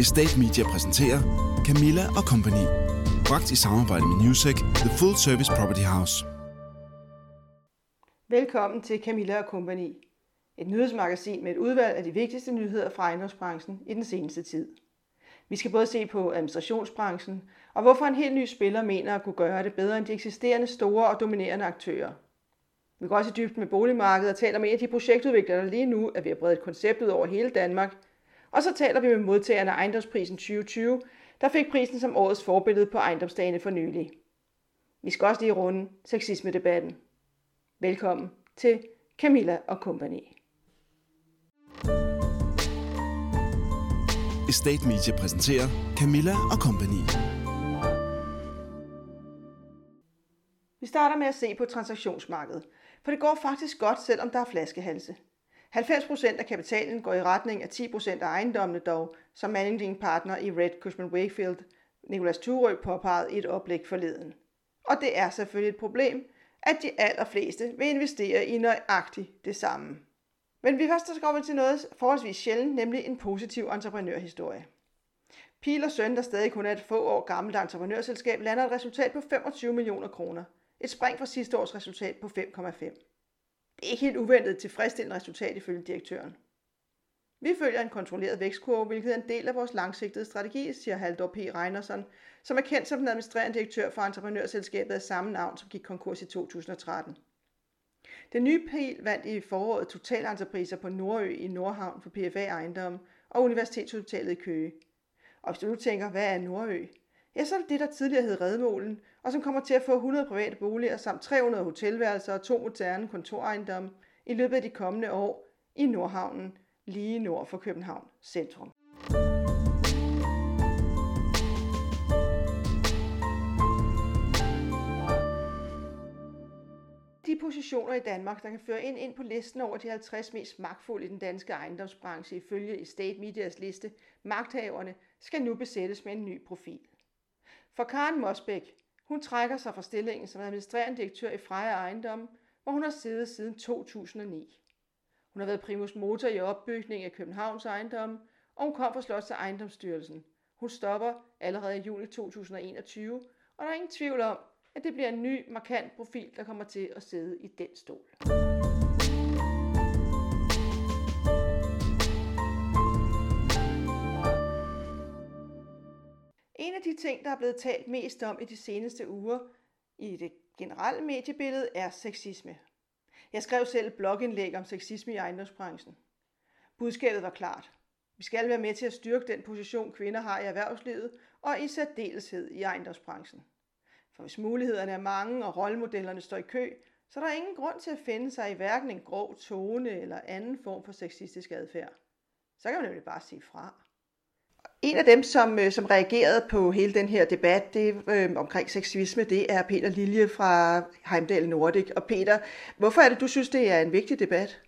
Estate Media præsenterer Camilla og Company. Bragt i samarbejde med Newsec, The Full Service Property House. Velkommen til Camilla og Company. Et nyhedsmagasin med et udvalg af de vigtigste nyheder fra ejendomsbranchen i den seneste tid. Vi skal både se på administrationsbranchen, og hvorfor en helt ny spiller mener at kunne gøre det bedre end de eksisterende store og dominerende aktører. Vi går også i dybden med boligmarkedet og taler med en af de projektudviklere, der lige nu er ved at brede et koncept ud over hele Danmark. Og så taler vi med modtagerne af ejendomsprisen 2020, der fik prisen som årets forbillede på ejendomsdagene for nylig. Vi skal også lige runde sexisme-debatten. Velkommen til Camilla og Company. Estate Media præsenterer Camilla og Company. Vi starter med at se på transaktionsmarkedet, for det går faktisk godt, selvom der er flaskehalse. 90% af kapitalen går i retning af 10% af ejendommene dog, som managing partner i Red Cushman Wakefield, Nicolas Thurø påpegede i et oplæg forleden. Og det er selvfølgelig et problem, at de allerfleste vil investere i nøjagtigt det samme. Men vi først skal over til noget forholdsvis sjældent, nemlig en positiv entreprenørhistorie. Pil og Søn, der stadig kun er et få år gammelt entreprenørselskab, lander et resultat på 25 millioner kroner. Et spring fra sidste års resultat på 5,5. Det er ikke helt uventet tilfredsstillende resultat ifølge direktøren. Vi følger en kontrolleret vækstkurve, hvilket er en del af vores langsigtede strategi, siger Haldor P. Reinersen, som er kendt som den administrerende direktør for entreprenørselskabet af samme navn, som gik konkurs i 2013. Den nye pil vandt i foråret totalentrepriser på Nordø i Nordhavn for PFA Ejendom og Universitetshospitalet i Køge. Og hvis du nu tænker, hvad er Nordø? Ja, så er det det, der tidligere hed Redmålen, og som kommer til at få 100 private boliger samt 300 hotelværelser og to moderne kontorejendomme i løbet af de kommende år i Nordhavnen, lige nord for København centrum. De positioner i Danmark, der kan føre ind, ind på listen over de 50 mest magtfulde i den danske ejendomsbranche ifølge Estate Medias liste, magthaverne, skal nu besættes med en ny profil. For Karen Mosbæk, hun trækker sig fra stillingen som administrerende direktør i Freja Ejendom, hvor hun har siddet siden 2009. Hun har været primus motor i opbygningen af Københavns ejendom, og hun kom fra Slots- til ejendomsstyrelsen. Hun stopper allerede i juli 2021, og der er ingen tvivl om, at det bliver en ny, markant profil, der kommer til at sidde i den stol. En af de ting, der er blevet talt mest om i de seneste uger i det generelle mediebillede, er sexisme. Jeg skrev selv et blogindlæg om sexisme i ejendomsbranchen. Budskabet var klart. Vi skal være med til at styrke den position, kvinder har i erhvervslivet, og i særdeleshed i ejendomsbranchen. For hvis mulighederne er mange, og rollemodellerne står i kø, så er der ingen grund til at finde sig i hverken en grov tone eller anden form for sexistisk adfærd. Så kan man nemlig bare sige fra. En af dem, som, øh, som reagerede på hele den her debat det, øh, omkring sexisme, det er Peter Lilje fra Heimdal Nordic. Og Peter, hvorfor er det, du synes, det er en vigtig debat?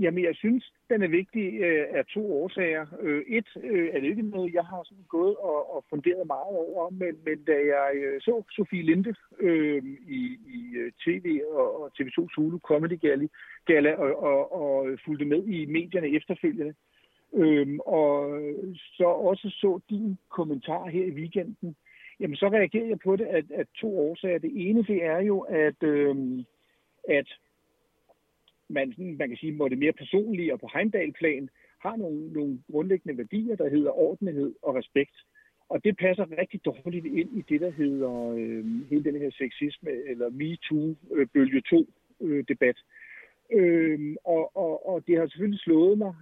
Jamen, jeg synes, den er vigtig øh, af to årsager. Øh, et øh, er det ikke noget, jeg har sådan gået og, og funderet meget over, men, men da jeg øh, så Sofie Linde øh, i, i øh, tv og, og TV2 Zulu Comedy Gala, Gala og, og, og fulgte med i medierne efterfølgende, Øhm, og så også så din kommentar her i weekenden, jamen så reagerer jeg på det af, af to årsager. Det ene, det er jo, at, øhm, at man, man kan sige, må det mere personlige og på Heimdal-plan har nogle, nogle grundlæggende værdier, der hedder ordentlighed og respekt. Og det passer rigtig dårligt ind i det, der hedder øh, hele den her sexisme, eller MeToo-bølge øh, 2-debat. Øh, Øhm, og, og, og det har selvfølgelig slået mig,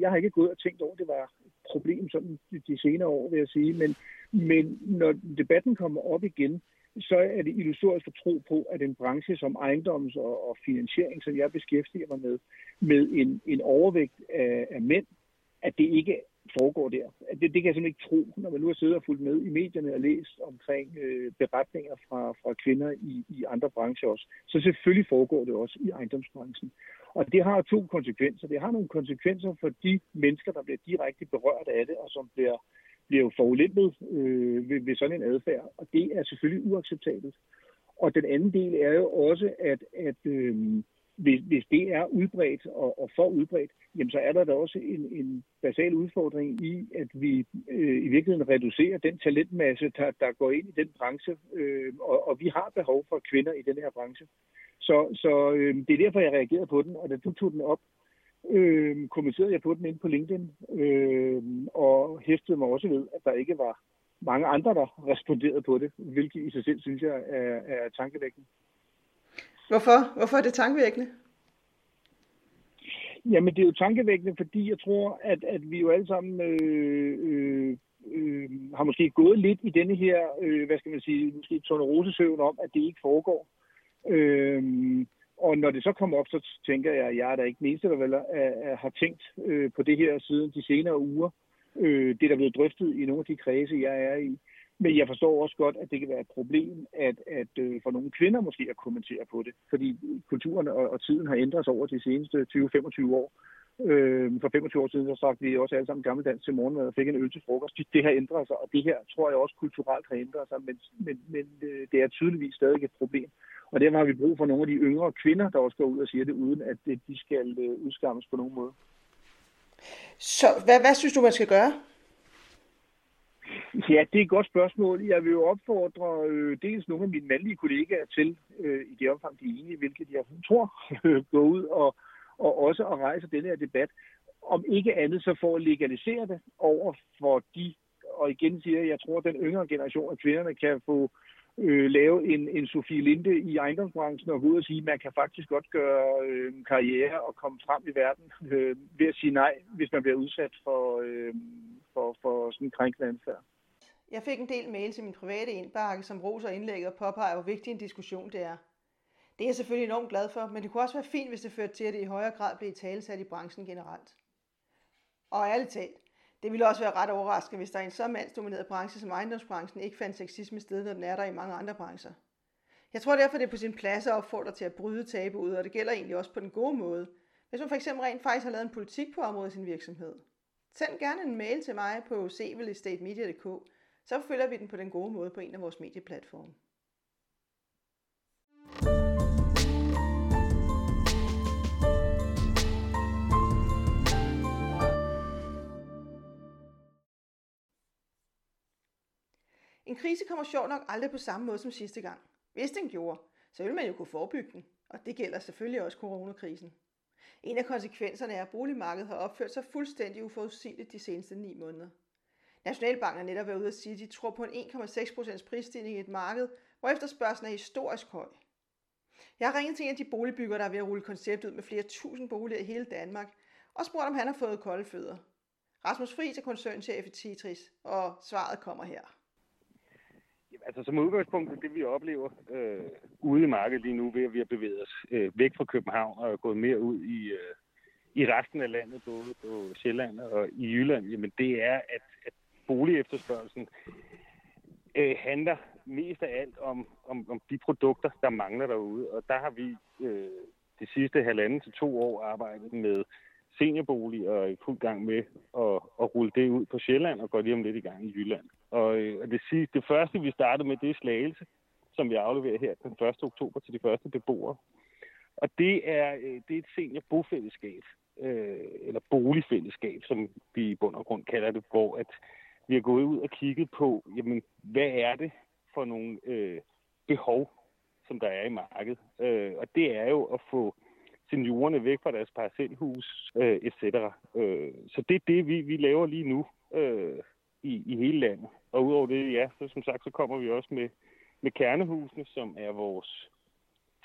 jeg har ikke gået og tænkt over, at det var et problem sådan de senere år, vil jeg sige, men, men når debatten kommer op igen, så er det illusorisk at tro på, at en branche som ejendoms- og, og finansiering, som jeg beskæftiger mig med, med en, en overvægt af, af mænd, at det ikke foregår der. Altså, det, det kan jeg simpelthen ikke tro, når man nu har siddet og fulgt med i medierne og læst omkring øh, beretninger fra, fra kvinder i, i andre brancher også. Så selvfølgelig foregår det også i ejendomsbranchen. Og det har to konsekvenser. Det har nogle konsekvenser for de mennesker, der bliver direkte berørt af det, og som bliver, bliver jo forulæmpet øh, ved, ved sådan en adfærd. Og det er selvfølgelig uacceptabelt. Og den anden del er jo også, at, at øh, hvis, hvis det er udbredt og, og for udbredt, jamen så er der da også en, en basal udfordring i, at vi øh, i virkeligheden reducerer den talentmasse, der, der går ind i den branche, øh, og, og vi har behov for kvinder i den her branche. Så, så øh, det er derfor, jeg reagerede på den, og da du tog den op, øh, kommenterede jeg på den ind på LinkedIn, øh, og hæftede mig også ved, at der ikke var mange andre, der responderede på det, hvilket i sig selv synes jeg er, er tankevækkende. Hvorfor? Hvorfor er det tankevækkende? Jamen, det er jo tankevækkende, fordi jeg tror, at, at vi jo alle sammen øh, øh, øh, har måske gået lidt i denne her, øh, hvad skal man sige, måske tonerosesøvn om, at det ikke foregår. Øh, og når det så kommer op, så tænker jeg, at jeg er da ikke den eneste, der vel er, er, har tænkt øh, på det her siden de senere uger. Øh, det, der er blevet drøftet i nogle af de kredse, jeg er i. Men jeg forstår også godt, at det kan være et problem, at, at øh, for nogle kvinder måske at kommentere på det. Fordi kulturen og, og tiden har ændret sig over de seneste 20-25 år. Øh, for 25 år siden så sagt vi også alle sammen gammeldans til morgenmad og fik en øl til frokost. Det har ændret sig, og det her tror jeg også kulturelt har ændret sig, men, men, men øh, det er tydeligvis stadig et problem. Og derfor har vi brug for nogle af de yngre kvinder, der også går ud og siger det, uden at øh, de skal øh, udskammes på nogen måde. Så hvad, hvad synes du, man skal gøre? Ja, det er et godt spørgsmål. Jeg vil jo opfordre øh, dels nogle af mine mandlige kollegaer til, øh, i det omfang de er enige, hvilket jeg tror, øh, gå ud og, og også at rejse denne her debat. Om ikke andet så for at legalisere det over for de, og igen siger jeg, jeg tror, at den yngre generation af kvinderne kan få øh, lave en, en Sofie Linde i ejendomsbranchen og gå ud og sige, at man kan faktisk godt gøre øh, karriere og komme frem i verden øh, ved at sige nej, hvis man bliver udsat for, øh, for, for sådan en krænkende adfærd. Jeg fik en del mails i min private indbakke, som roser indlægget og påpeger, hvor vigtig en diskussion det er. Det er jeg selvfølgelig enormt glad for, men det kunne også være fint, hvis det førte til, at det i højere grad blev talesat i branchen generelt. Og ærligt talt, det ville også være ret overraskende, hvis der i en så mandsdomineret branche som ejendomsbranchen ikke fandt sexisme sted, når den er der i mange andre brancher. Jeg tror derfor, det er på sin plads at opfordre til at bryde tabuet, og det gælder egentlig også på den gode måde. Hvis man for eksempel rent faktisk har lavet en politik på området i sin virksomhed. Send gerne en mail til mig på sevelestatemedia.dk, så følger vi den på den gode måde på en af vores medieplatforme. En krise kommer sjovt nok aldrig på samme måde som sidste gang. Hvis den gjorde, så ville man jo kunne forebygge den, og det gælder selvfølgelig også coronakrisen. En af konsekvenserne er, at boligmarkedet har opført sig fuldstændig uforudsigeligt de seneste ni måneder. Nationalbanken har netop været ude at sige, at de tror på en 1,6% prisstigning i et marked, hvor efterspørgselen er historisk høj. Jeg har ringet til en af de boligbyggere, der er ved at rulle konceptet ud med flere tusind boliger i hele Danmark, og spurgt, om han har fået kolde fødder. Rasmus Friis er koncernchef i Titris, og svaret kommer her. Altså som udgangspunkt er det, vi oplever øh, ude i markedet lige nu, ved at vi har bevæget os øh, væk fra København og er gået mere ud i, øh, i resten af landet, både på Sjælland og i Jylland, jamen det er, at, at boligefterspørgelsen øh, handler mest af alt om, om, om de produkter, der mangler derude. Og der har vi øh, de sidste halvanden til to år arbejdet med seniorbolig og er i fuld gang med at, at rulle det ud på Sjælland og går lige om lidt i gang i Jylland. Og, øh, og det, sidste, det første, vi startede med, det er Slagelse, som vi afleverer her den 1. oktober til de første beboere. Og det er, øh, det er et seniorbofællesskab, øh, eller boligfællesskab, som vi i bund og grund kalder det, hvor at vi har gået ud og kigget på, jamen, hvad er det for nogle øh, behov, som der er i markedet. Øh, og det er jo at få seniorerne væk fra deres parcelhus, øh, etc. Øh, så det er det, vi, vi laver lige nu øh, i, i hele landet. Og udover det, ja, så som sagt, så kommer vi også med, med kernehusene, som er vores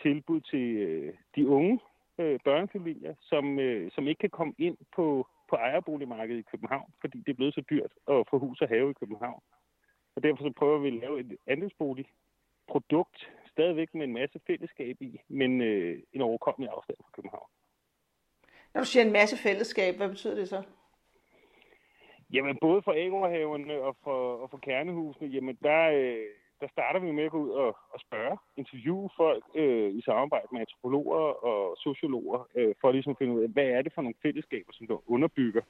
tilbud til øh, de unge øh, børnefamilier, som, øh, som ikke kan komme ind på, på ejerboligmarkedet i København, fordi det er blevet så dyrt at få hus og have i København. Og derfor så prøver vi at lave et andelsboligprodukt, stadigvæk med en masse fællesskab i, men øh, en overkommelig afstand fra København. Når du siger en masse fællesskab, hvad betyder det så? Jamen, både for ægårhaverne og for, og for kernehusene, jamen der, øh, der starter vi med at gå ud og, og spørge, interviewe folk øh, i samarbejde med antropologer og sociologer, øh, for at ligesom finde ud af, hvad er det for nogle fællesskaber, som der underbygger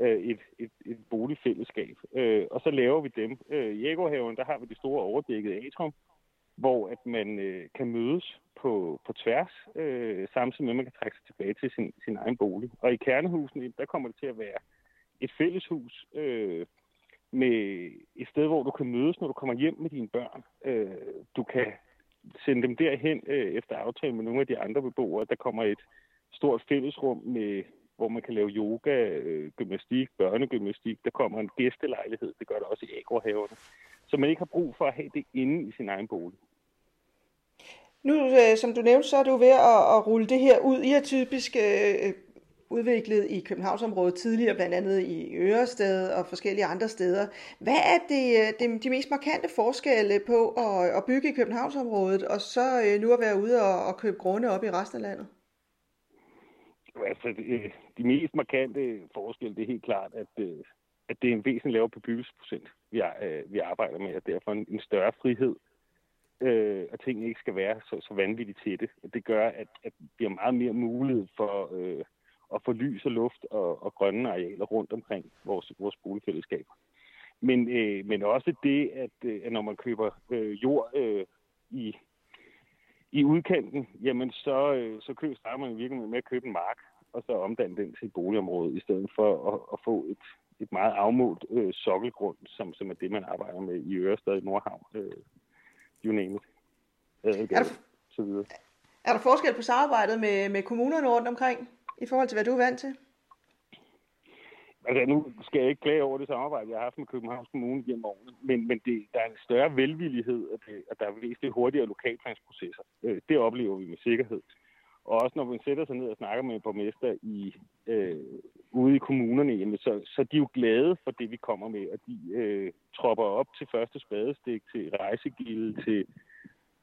øh, et, et, et boligfællesskab. Øh, og så laver vi dem. Øh, I Ægårhaven, der har vi det store overdækkede atrium, hvor at man øh, kan mødes på, på tværs, øh, samtidig med, at man kan trække sig tilbage til sin, sin egen bolig. Og i kernehusene, der kommer det til at være et fælleshus øh, med et sted, hvor du kan mødes, når du kommer hjem med dine børn. Øh, du kan sende dem derhen øh, efter aftale med nogle af de andre beboere. Der kommer et stort fællesrum, med, hvor man kan lave yoga, øh, gymnastik, børnegymnastik. Der kommer en gæstelejlighed. Det gør der også i agrohaverne. Så man ikke har brug for at have det inde i sin egen bolig. Nu, øh, som du nævnte, så er du ved at, at rulle det her ud. I har typisk øh, udviklet i Københavnsområdet tidligere, blandt andet i Ørested og forskellige andre steder. Hvad er det, øh, det, de mest markante forskelle på at, at bygge i Københavnsområdet, og så øh, nu at være ude og, og købe grunde op i resten af landet? Altså, de, de mest markante forskelle, det er helt klart, at, øh, at det er en væsentlig lavere bebyggelsesprocent, vi, øh, vi arbejder med, og derfor en, en større frihed øh, og tingene ikke skal være så, så vanvittigt tætte. Det gør, at, at vi har meget mere mulighed for øh, at få lys og luft og, og grønne arealer rundt omkring vores, vores boligfællesskaber. Men, øh, men også det, at, øh, at når man køber øh, jord øh, i, i udkanten, jamen så, øh, så køber, starter man virkelig med at købe en mark, og så omdanne den til et boligområde, i stedet for at, at få et, et meget afmålt øh, sokkelgrund, som, som er det, man arbejder med i Ørestad i Nordhavn. Øh, you name it. Øh, er, der, så videre. er der forskel på samarbejdet med, med kommunerne rundt omkring, i forhold til hvad du er vant til? Altså, nu skal jeg ikke klage over det samarbejde, jeg har haft med Københavns Kommune gennem årene, men, men det, der er en større velvillighed, at, det, at der er væsentligt hurtigere lokalplansprocesser. Øh, det oplever vi med sikkerhed. Og også når man sætter sig ned og snakker med en borgmester i, øh, ude i kommunerne, jamen, så, så er de jo glade for det, vi kommer med, og de øh, tropper op til første spadestik, til rejsegilde, til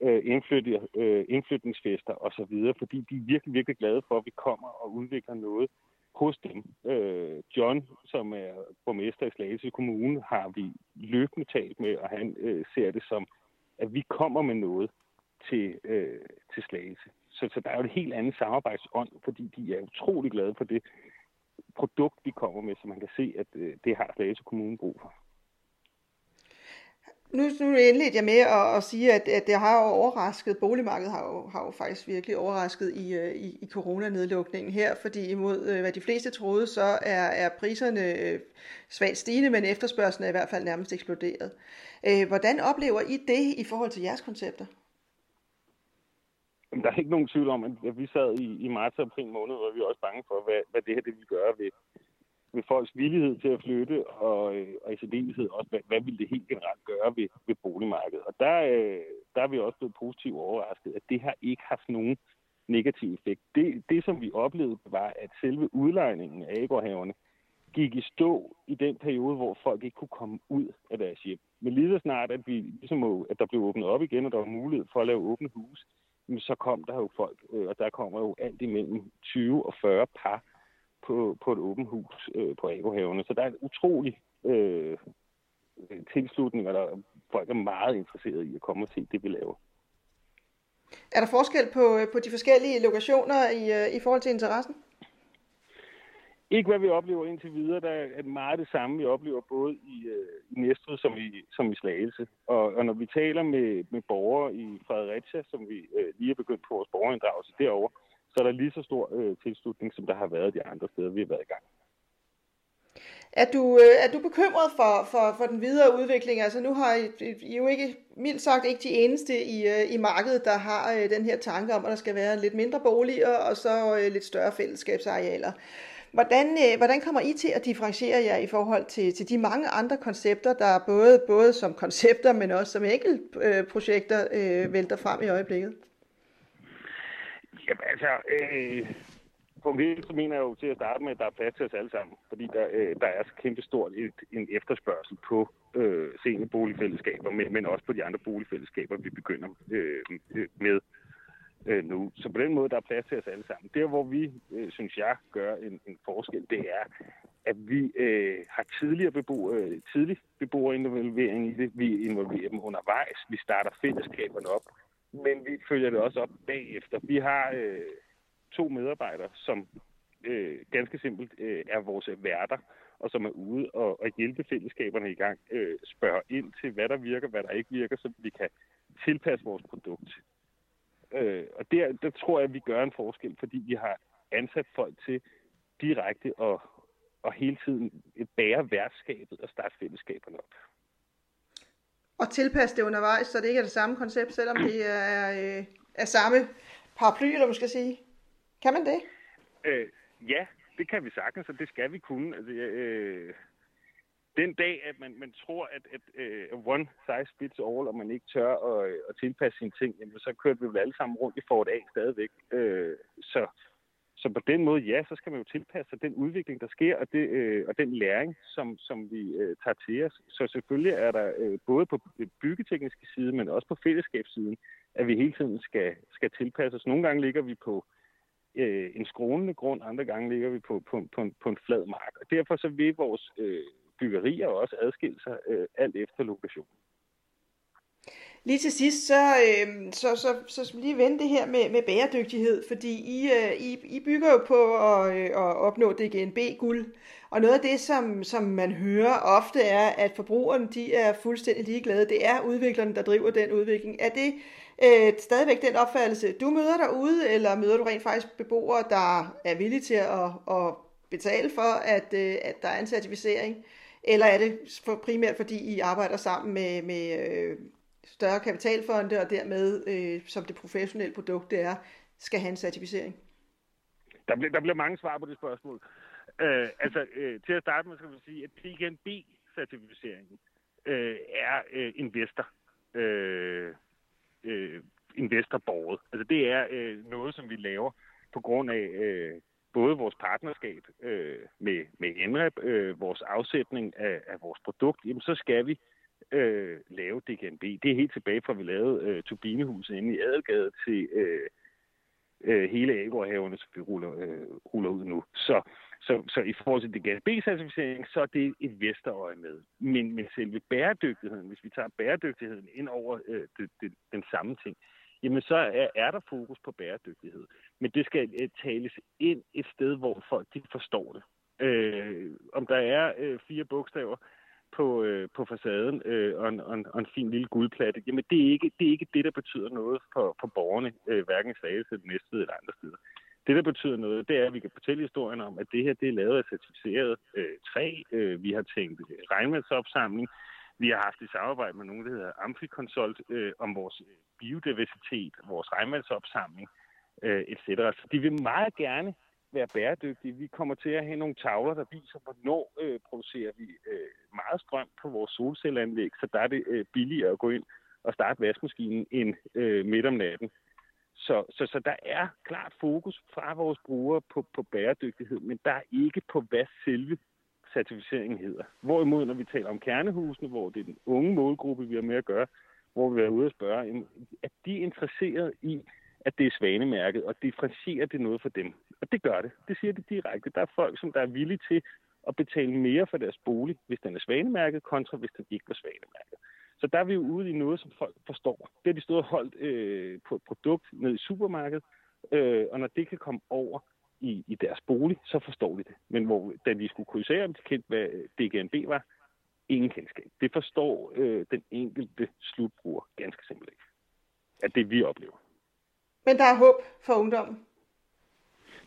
øh, indflyt, øh, indflytningsfester osv., fordi de er virkelig, virkelig glade for, at vi kommer og udvikler noget hos dem. Øh, John, som er borgmester i Slagelse Kommune, har vi løbende talt med, og han øh, ser det som, at vi kommer med noget til, øh, til Slagelse. Så, så der er jo et helt andet samarbejdsånd, fordi de er utrolig glade for det produkt, vi kommer med, så man kan se, at øh, det har Slagelse Kommune brug for. Nu, nu indledte jeg med at, at sige, at, at det har jo overrasket, boligmarkedet har jo, har jo faktisk virkelig overrasket i, øh, i, i coronanedlukningen her, fordi imod øh, hvad de fleste troede, så er, er priserne øh, svagt stigende, men efterspørgselen er i hvert fald nærmest eksploderet. Hvordan oplever I det i forhold til jeres koncepter? Der er ikke nogen tvivl om, at vi sad i, i marts og april måned, hvor vi også bange for, hvad, hvad det her det vil gøre ved, ved folks villighed til at flytte, og, øh, og i særdeleshed også, hvad, hvad vil det helt generelt gøre ved, ved boligmarkedet. Og der, øh, der er vi også blevet positivt overrasket, at det har ikke haft nogen negativ effekt. Det, det som vi oplevede, var, at selve udlejningen af agorhaverne gik i stå i den periode, hvor folk ikke kunne komme ud af deres hjem. Men lige så snart, at, vi, ligesom, at der blev åbnet op igen, og der var mulighed for at lave åbne hus, så kom der jo folk, øh, og der kommer jo alt imellem 20 og 40 par på, på et åbent hus øh, på Agohavene. Så der er en utrolig øh, tilslutning, og der, folk er meget interesserede i at komme og se det, vi laver. Er der forskel på, øh, på de forskellige lokationer i, øh, i forhold til interessen? Ikke hvad vi oplever indtil videre. Der er meget det samme, vi oplever både i, øh, i Næstved som i, som i Slagelse. Og, og når vi taler med, med borgere i Fredericia, som vi øh, lige er begyndt på vores borgerinddragelse derovre, så er der lige så stor øh, tilslutning, som der har været de andre steder, vi har været i gang. Er du, øh, er du bekymret for, for, for den videre udvikling? Altså nu har I, I jo ikke, mildt sagt ikke de eneste i, øh, i markedet, der har øh, den her tanke om, at der skal være lidt mindre boliger og så lidt større fællesskabsarealer. Hvordan, hvordan kommer I til at differentiere jer i forhold til, til de mange andre koncepter, der både, både som koncepter, men også som enkeltprojekter øh, vælter frem i øjeblikket? Jamen altså, øh, punkt 1, så mener jeg jo til at starte med, at der er plads til os alle sammen, fordi der, øh, der er så kæmpe stort et, en efterspørgsel på øh, boligfællesskaber, men, men også på de andre boligfællesskaber, vi begynder øh, øh, med øh, nu. Så på den måde, der er plads til os alle sammen. Der, hvor vi, øh, synes jeg, gør en, en forskel, det er, at vi øh, har tidligere bebo, øh, tidlig beboerinvolvering i det. Vi involverer dem undervejs. Vi starter fællesskaberne op men vi følger det også op bagefter. Vi har øh, to medarbejdere, som øh, ganske simpelt øh, er vores værter, og som er ude og, og hjælpe fællesskaberne i gang, øh, spørger ind til, hvad der virker, hvad der ikke virker, så vi kan tilpasse vores produkt. Øh, og der, der tror jeg, at vi gør en forskel, fordi vi har ansat folk til direkte at, og hele tiden bære værtskabet og starte fællesskaberne op. Og tilpasse det undervejs, så det ikke er det samme koncept, selvom det er, øh, er samme paraply, eller skal sige. Kan man det? Øh, ja, det kan vi sagtens, og det skal vi kunne. Altså, øh, den dag, at man, man tror, at, at uh, one size fits all, og man ikke tør at, øh, at tilpasse sine ting, jamen, så kører vi vel alle sammen rundt i Ford A stadigvæk. Uh, så, så på den måde, ja, så skal man jo tilpasse sig den udvikling, der sker, og, det, uh, og den læring, som, som vi uh, tager til os. Så selvfølgelig er der uh, både på byggetekniske side, men også på fællesskabssiden, at vi hele tiden skal, skal tilpasse os. Nogle gange ligger vi på uh, Øh, en skrånende grund, andre gange ligger vi på, på, på, en, på en flad mark. Og derfor så vil vores øh, byggerier også adskille sig øh, alt efter lokation. Lige til sidst, så, øh, så, så, så lige vende det her med, med bæredygtighed, fordi I, øh, I, I bygger jo på at, øh, at opnå DGNB-guld, og noget af det, som, som man hører ofte er, at forbrugerne de er fuldstændig ligeglade. Det er udviklerne, der driver den udvikling. Er det øh, Øh, stadigvæk den opfattelse, du møder derude, eller møder du rent faktisk beboere, der er villige til at, at betale for, at, øh, at der er en certificering? Eller er det for, primært fordi I arbejder sammen med, med øh, større kapitalfonde, og dermed, øh, som det professionelle produkt det er, skal have en certificering? Der bliver, der bliver mange svar på det spørgsmål. Øh, altså, øh, til at starte med skal man sige, at PGNB-certificeringen øh, er øh, investor. Øh, øh, investorborget. Altså det er øh, noget, som vi laver på grund af øh, både vores partnerskab øh, med, med NREP, øh, vores afsætning af, af vores produkt, jamen så skal vi øh, lave DGNB. Det er helt tilbage fra, at vi lavede øh, turbinehuset inde i Adelgade til øh, øh, hele Agorhaverne, som vi ruller, øh, ruller ud nu. Så, så, så i forhold til DGNB-certificering, så er det investorøje med. Men, men selve bæredygtigheden, hvis vi tager bæredygtigheden ind over øh, det, det, den samme ting, jamen så er, er der fokus på bæredygtighed. Men det skal øh, tales ind et sted, hvor folk de forstår det. Øh, om der er øh, fire bogstaver på, øh, på facaden øh, og, en, og, en, og en fin lille guldplatte, jamen det er ikke det, er ikke det der betyder noget for, for borgerne, øh, hverken i Slagelse, næste eller andre steder. Det, der betyder noget, det er, at vi kan fortælle historien om, at det her det er lavet af certificeret øh, træ. Øh, vi har tænkt regnvandsopsamling. Vi har haft et samarbejde med nogen, der hedder Amphiconsult, øh, om vores øh, biodiversitet, vores regnvandsopsamling, øh, etc. Så de vil meget gerne være bæredygtige. Vi kommer til at have nogle tavler, der viser, hvornår øh, producerer vi øh, meget strøm på vores solcelleanlæg, så der er det øh, billigere at gå ind og starte vaskemaskinen end øh, midt om natten. Så, så, så der er klart fokus fra vores brugere på, på bæredygtighed, men der er ikke på, hvad selve certificeringen hedder. Hvorimod, når vi taler om kernehusene, hvor det er den unge målgruppe, vi har med at gøre, hvor vi er ude og spørge, at de er interesseret i, at det er svanemærket, og differentierer det noget for dem. Og det gør det. Det siger de direkte. Der er folk, som der er villige til at betale mere for deres bolig, hvis den er svanemærket, kontra hvis den ikke var svanemærket. Så der er vi jo ude i noget, som folk forstår. Det er de stået holdt øh, på et produkt ned i supermarkedet, øh, og når det kan komme over i, i deres bolig, så forstår vi det. Men hvor, da de skulle krydsere, om de kendte, hvad DGNB var, ingen kendskab. Det forstår øh, den enkelte slutbruger ganske simpelthen ikke. At det vi oplever. Men der er håb for ungdommen?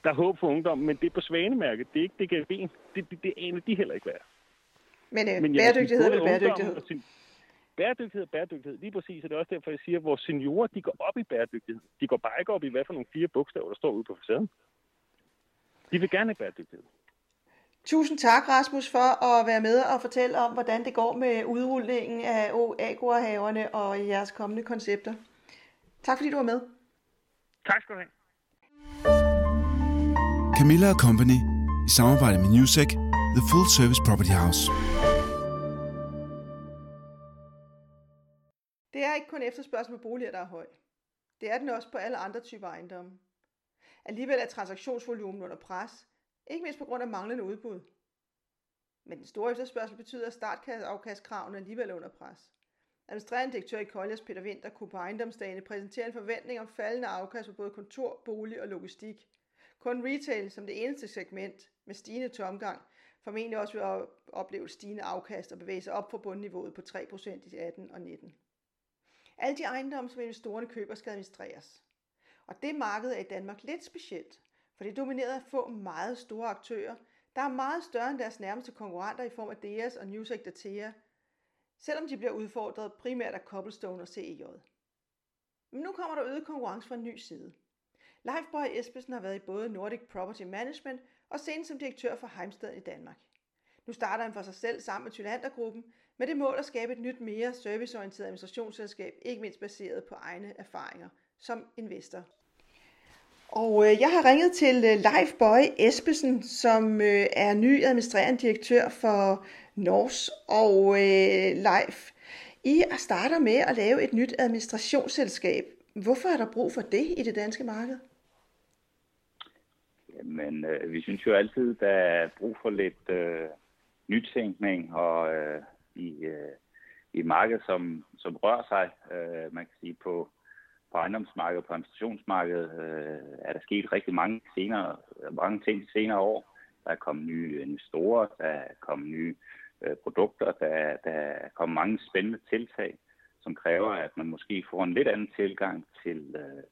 Der er håb for ungdommen, men det er på svanemærket. Det er ikke DGNB. Det, det, det aner de heller ikke hvad Men, øh, men bæredygtighed er bæredygtighed? Sin, bæredygtighed, bæredygtighed, lige præcis. Og det er også derfor, jeg siger, at vores seniorer, de går op i bæredygtighed. De går bare ikke op i, hvad for nogle fire bogstaver, der står ude på facaden. De vil gerne have bæredygtighed. Tusind tak, Rasmus, for at være med og fortælle om, hvordan det går med udrulningen af Agorahaverne og jeres kommende koncepter. Tak fordi du var med. Tak skal du have. Camilla Company i samarbejde med Newsec, The Full Service Property House. Det er ikke kun efterspørgsel på boliger, der er høj. Det er den også på alle andre typer ejendomme. Alligevel er transaktionsvolumen under pres, ikke mindst på grund af manglende udbud. Men den store efterspørgsel betyder, at startafkastkravene alligevel er under pres. Administrerende direktør i Colliers Peter Winter kunne på ejendomsdagene præsentere en forventning om faldende afkast på både kontor, bolig og logistik. Kun retail som det eneste segment med stigende tomgang formentlig også vil opleve stigende afkast og bevæge sig op fra bundniveauet på 3% i 18 og 19. Alle de ejendomme, som investorerne køber, skal administreres. Og det marked er i Danmark lidt specielt, for det er domineret af få meget store aktører, der er meget større end deres nærmeste konkurrenter i form af DS og Newsec Datea, selvom de bliver udfordret primært af Cobblestone og CEJ. Men nu kommer der øget konkurrence fra en ny side. Leif Borg Esbesen har været i både Nordic Property Management og senest som direktør for Heimstaden i Danmark. Nu starter han for sig selv sammen med Tylandergruppen med det mål at skabe et nyt mere serviceorienteret administrationsselskab, ikke mindst baseret på egne erfaringer som investor. Og øh, jeg har ringet til øh, Leif Bøje Espesen, som øh, er ny administrerende direktør for Nors. Og øh, Leif, I starter med at lave et nyt administrationsselskab. Hvorfor er der brug for det i det danske marked? Jamen, øh, vi synes jo altid, der er brug for lidt øh, nytænkning og øh, i, øh, i markedet, som, som rører sig. Øh, man kan sige på på ejendomsmarkedet, på administrationsmarkedet, øh, er der sket rigtig mange, senere, mange ting de senere år. Der er kommet nye investorer, der er kommet nye øh, produkter, der, der er kommet mange spændende tiltag, som kræver, at man måske får en lidt anden tilgang til, øh,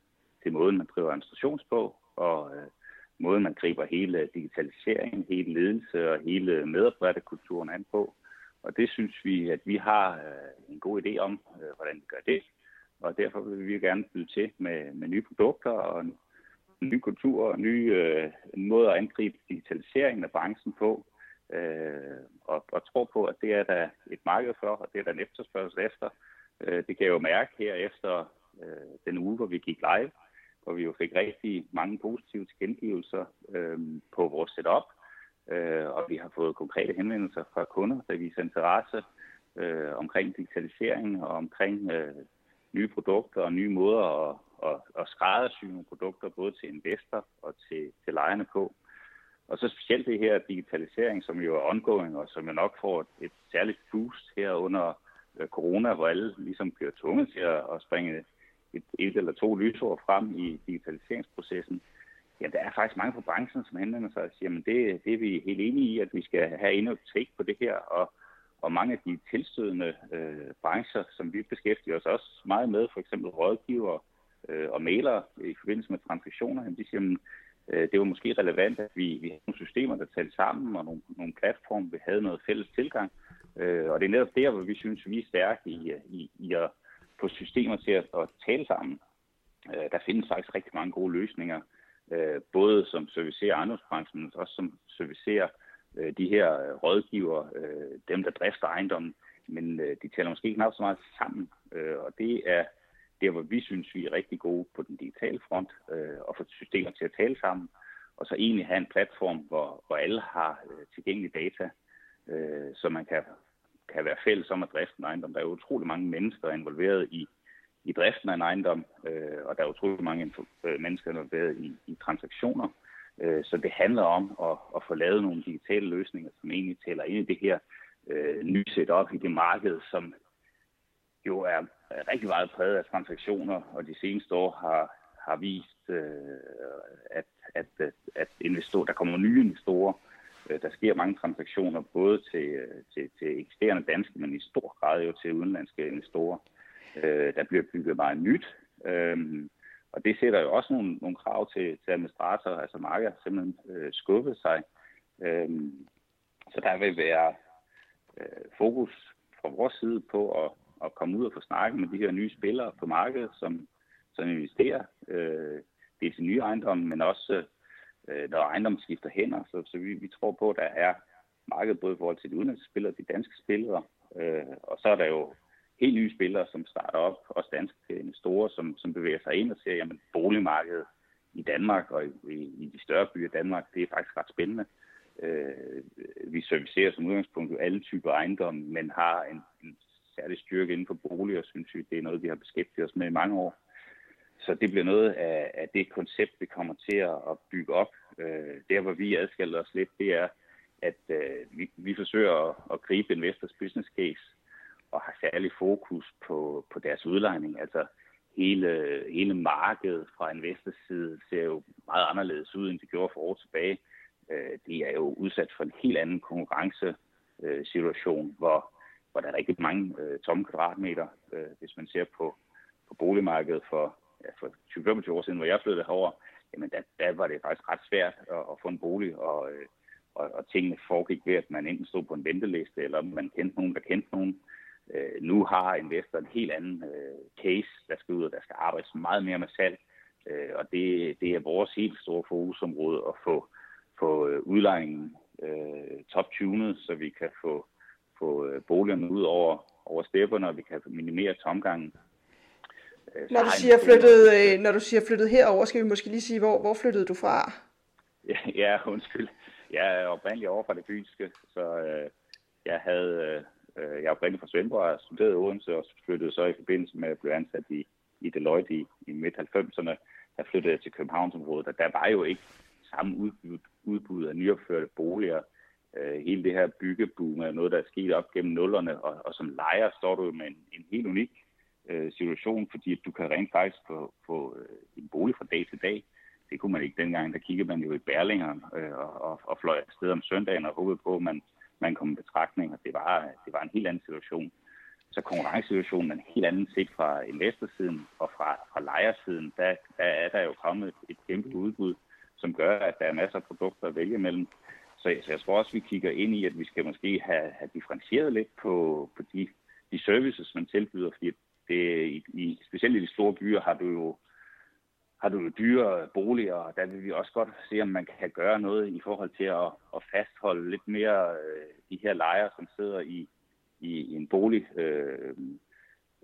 til måden, man driver administrations på, og øh, måden, man griber hele digitaliseringen, hele ledelse og hele medarbejderkulturen an på. Og det synes vi, at vi har øh, en god idé om, øh, hvordan vi gør det og derfor vil vi gerne byde til med, med nye produkter og en, ny kultur og nye øh, måder måde at angribe digitaliseringen af branchen på. Øh, og, og tror på, at det er der et marked for, og det er der en efterspørgsel efter. Øh, det kan jeg jo mærke her efter øh, den uge, hvor vi gik live, hvor vi jo fik rigtig mange positive tilkendegivelser øh, på vores setup, øh, og vi har fået konkrete henvendelser fra kunder, der viser interesse øh, omkring digitalisering og omkring øh, nye produkter og nye måder at, at, at skræddersy nogle produkter, både til investor og til, til lejerne på. Og så specielt det her digitalisering, som jo er ongoing, og som jo nok får et, et særligt boost her under øh, corona, hvor alle ligesom bliver tvunget til at, at springe et, et eller to lysår frem i digitaliseringsprocessen. Ja, der er faktisk mange fra branchen, som henvender sig og siger, at det, det er vi helt enige i, at vi skal have endnu et take på det her, og og mange af de tilstødende øh, brancher, som vi beskæftiger os også meget med, for eksempel rådgiver øh, og malere i forbindelse med transaktioner, de siger, at øh, det var måske relevant, at vi, vi havde nogle systemer, der talte sammen, og nogle, nogle platforme, vi havde noget fælles tilgang. Øh, og det er netop der, hvor vi synes, vi er stærke i, i, i at få systemer til at, at tale sammen. Øh, der findes faktisk rigtig mange gode løsninger, øh, både som servicerer ejendomsbranchen, men også som servicerer øh, de her øh, rådgiver, øh, dem der drifter ejendommen, men øh, de taler måske ikke nok så meget sammen, øh, og det er der, hvor vi synes, vi er rigtig gode på den digitale front, øh, og få systemer til at tale sammen, og så egentlig have en platform, hvor, hvor alle har øh, tilgængelige data, øh, så man kan, kan være fælles om at drifte en ejendom. Der er utrolig mange mennesker involveret i, i driften af en ejendom, øh, og der er utrolig mange øh, mennesker involveret i, i transaktioner. Øh, så det handler om at, at få lavet nogle digitale løsninger, som egentlig tæller ind i det her øh, nye setup i det marked, som jo er rigtig meget præget af transaktioner, og de seneste år har, har vist, øh, at, at, at investor, der kommer nye investorer. Øh, der sker mange transaktioner, både til, øh, til, til eksisterende danske, men i stor grad jo til udenlandske investorer. Øh, der bliver bygget meget nyt. Øh, og det sætter jo også nogle, nogle krav til, til administratorer, altså markedet har simpelthen øh, skubbet sig. Øh, så der vil være øh, fokus fra vores side på at, at komme ud og få snakket med de her nye spillere på markedet, som, som investerer øh, det til nye ejendomme, men også øh, når ejendommen skifter hænder. Så, så vi, vi tror på, at der er marked både i forhold til de udenlandske spillere og de danske spillere. Øh, og så er der jo helt nye spillere, som starter op, og danske investorer, som, som bevæger sig ind og siger, jamen boligmarkedet i Danmark og i, i de større byer i Danmark, det er faktisk ret spændende. Øh, vi servicerer som udgangspunkt jo alle typer ejendomme, men har en, en særlig styrke inden for bolig, og synes vi, det er noget, vi har beskæftiget os med i mange år. Så det bliver noget af, af det koncept, vi kommer til at, at bygge op. Øh, der, hvor vi adskiller os lidt, det er, at øh, vi, vi forsøger at, at gribe investors business case og har særlig fokus på, på deres udlejning. Altså hele, hele markedet fra investors side ser jo meget anderledes ud, end det gjorde for år tilbage. Øh, de er jo udsat for en helt anden konkurrencesituation, hvor, hvor der er rigtig mange øh, tomme kvadratmeter, øh, hvis man ser på, på boligmarkedet for ja, for 20-25 år siden, hvor jeg flyttede herover, jamen der, der var det faktisk ret svært at, at få en bolig, og, øh, og, og tingene foregik ved, at man enten stod på en venteliste, eller man kendte nogen, der kendte nogen. Øh, nu har investor en helt anden øh, case, der skal ud, og der skal arbejdes meget mere med salg, øh, og det, det er vores helt store fokusområde at få, få øh, udlejningen øh, top-tunet, så vi kan få, få øh, boligerne ud over, over stepperne, og vi kan minimere tomgangen. Øh, når du, siger flyttet, øh, når du siger flyttet herover, skal vi måske lige sige, hvor, hvor flyttede du fra? Ja, ja undskyld. Jeg er oprindeligt over fra det fysiske, så øh, jeg havde... Øh, Øh, jeg er oprindelig fra Svendborg og studerede i Odense, og flyttede så i forbindelse med at blive ansat i, i Deloitte i, i midt-90'erne. Der flyttede jeg til Københavnsområdet, og der var jo ikke samme udbud, udbud af nyopførte boliger. Øh, hele det her byggeboom er noget, der er sket op gennem nullerne, og, og som lejer står du med en, en helt unik øh, situation, fordi du kan rent faktisk få, få øh, en bolig fra dag til dag. Det kunne man ikke dengang. Der kiggede man jo i Berlingeren øh, og, og, og fløj afsted om søndagen og håbede på, at man, man kom i betragtning, og det var, det var en helt anden situation. Så konkurrencesituationen er en helt anden set fra investorsiden og fra, fra lejersiden. Der, der er der jo kommet et, et kæmpe udbud, som gør, at der er masser af produkter at vælge mellem. Så, så jeg tror også, at vi kigger ind i, at vi skal måske have, have differentieret lidt på, på de, de services, man tilbyder, fordi det, i, i, specielt i de store byer har du jo har du jo dyre boliger, og der vil vi også godt se, om man kan gøre noget i forhold til at, at fastholde lidt mere øh, de her lejere, som sidder i, i, i en bolig. Øh,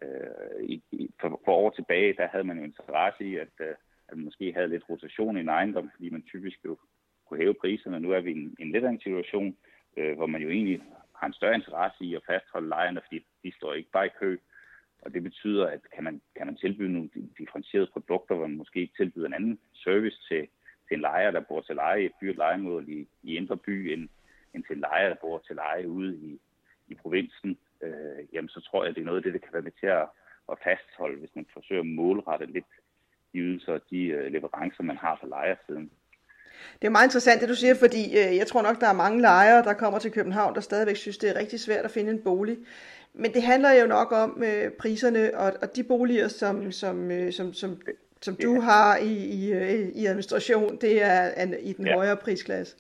øh, i, for, for år tilbage, der havde man jo interesse i, at, øh, at man måske havde lidt rotation i en ejendom, fordi man typisk jo kunne hæve priserne. Nu er vi i en, en lidt anden situation, øh, hvor man jo egentlig har en større interesse i at fastholde lejerne, fordi de står ikke bare i kø. Og det betyder, at kan man, kan man tilbyde nogle differentierede produkter, hvor man måske tilbyder en anden service til, til en lejer, der bor til leje i et dyrt lejemål i, i indre by, end, end til en lejer, der bor til leje ude i, i provinsen, øh, jamen så tror jeg, at det er noget af det, der kan være med til at, at fastholde, hvis man forsøger at målrette lidt de ydelser og de øh, leverancer, man har fra lejersiden. Det er meget interessant, det du siger, fordi øh, jeg tror nok, der er mange lejere, der kommer til København, der stadigvæk synes, det er rigtig svært at finde en bolig. Men det handler jo nok om øh, priserne, og, og de boliger, som, som, øh, som, som, som du ja. har i, i, øh, i administration, det er an, i den ja. højere prisklasse.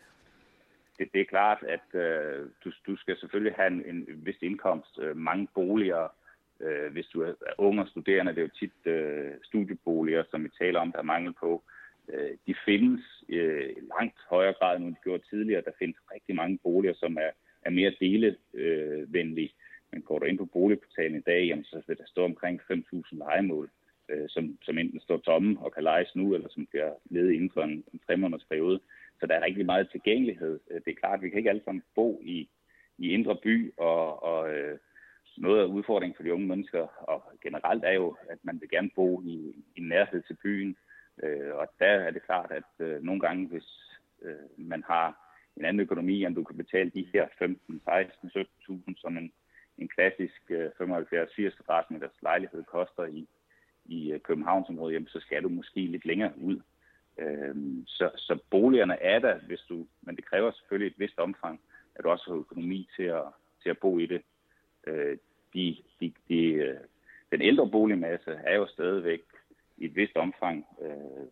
Det, det er klart, at øh, du, du skal selvfølgelig have en, en vis indkomst. Øh, mange boliger, øh, hvis du er ung og studerende, det er jo tit øh, studieboliger, som vi taler om, der er mangel på. Øh, de findes øh, i langt højere grad, end de gjorde tidligere. Der findes rigtig mange boliger, som er, er mere delevenlige. Øh, men går du ind på boligportalen i dag, jamen, så vil der stå omkring 5.000 legemål, øh, som, som enten står tomme og kan lejes nu, eller som bliver ledet inden for en, en tre måneders periode. Så der er rigtig meget tilgængelighed. Øh, det er klart, at vi kan ikke alle sammen bo i, i indre by, og, og øh, noget af udfordringen for de unge mennesker, og generelt er jo, at man vil gerne bo i, i nærhed til byen. Øh, og der er det klart, at øh, nogle gange, hvis øh, man har en anden økonomi, end du kan betale de her 15, 16, 17.000, som en en klassisk øh, 75-80 kvadratmeters lejlighed koster i, i øh, Københavnsområdet, jamen, så skal du måske lidt længere ud. Øhm, så, så boligerne er der, hvis du, men det kræver selvfølgelig et vist omfang, at du også har økonomi til at, til at bo i det. Øh, de, de, de, øh, den ældre boligmasse er jo stadigvæk i et vist omfang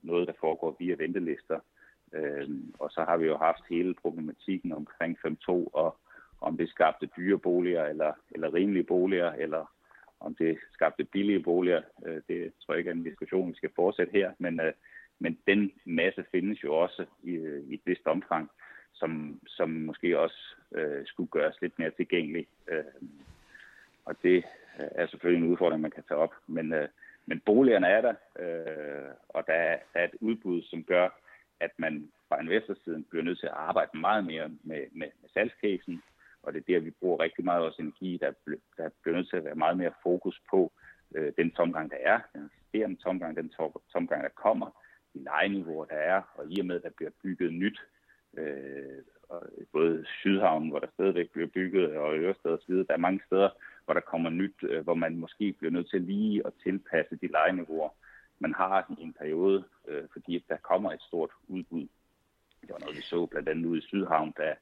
noget, der foregår via ventelister. Øhm, og så har vi jo haft hele problematikken omkring 5.2 og om det skabte dyre boliger eller, eller rimelige boliger, eller om det skabte billige boliger. Øh, det tror jeg ikke er en diskussion, vi skal fortsætte her, men, øh, men den masse findes jo også i, øh, i et vist omfang, som, som måske også øh, skulle gøres lidt mere tilgængelig. Øh, og det øh, er selvfølgelig en udfordring, man kan tage op. Men, øh, men boligerne er der, øh, og der er, der er et udbud, som gør, at man fra investorsiden bliver nødt til at arbejde meget mere med, med, med salgskæsen, og det er der, vi bruger rigtig meget også energi. Der, der bliver nødt til at være meget mere fokus på øh, den tomgang, der er, den eksisterende tomgang, den tomgang, der kommer, de lejeniveauer, der er, og i og med, at der bliver bygget nyt, øh, og både Sydhavnen, hvor der stadigvæk bliver bygget, og Ørested osv., der er mange steder, hvor der kommer nyt, øh, hvor man måske bliver nødt til lige at tilpasse de lejeniveauer, man har i en periode, øh, fordi der kommer et stort udbud. Det var noget, vi så blandt andet ude i Sydhavn, da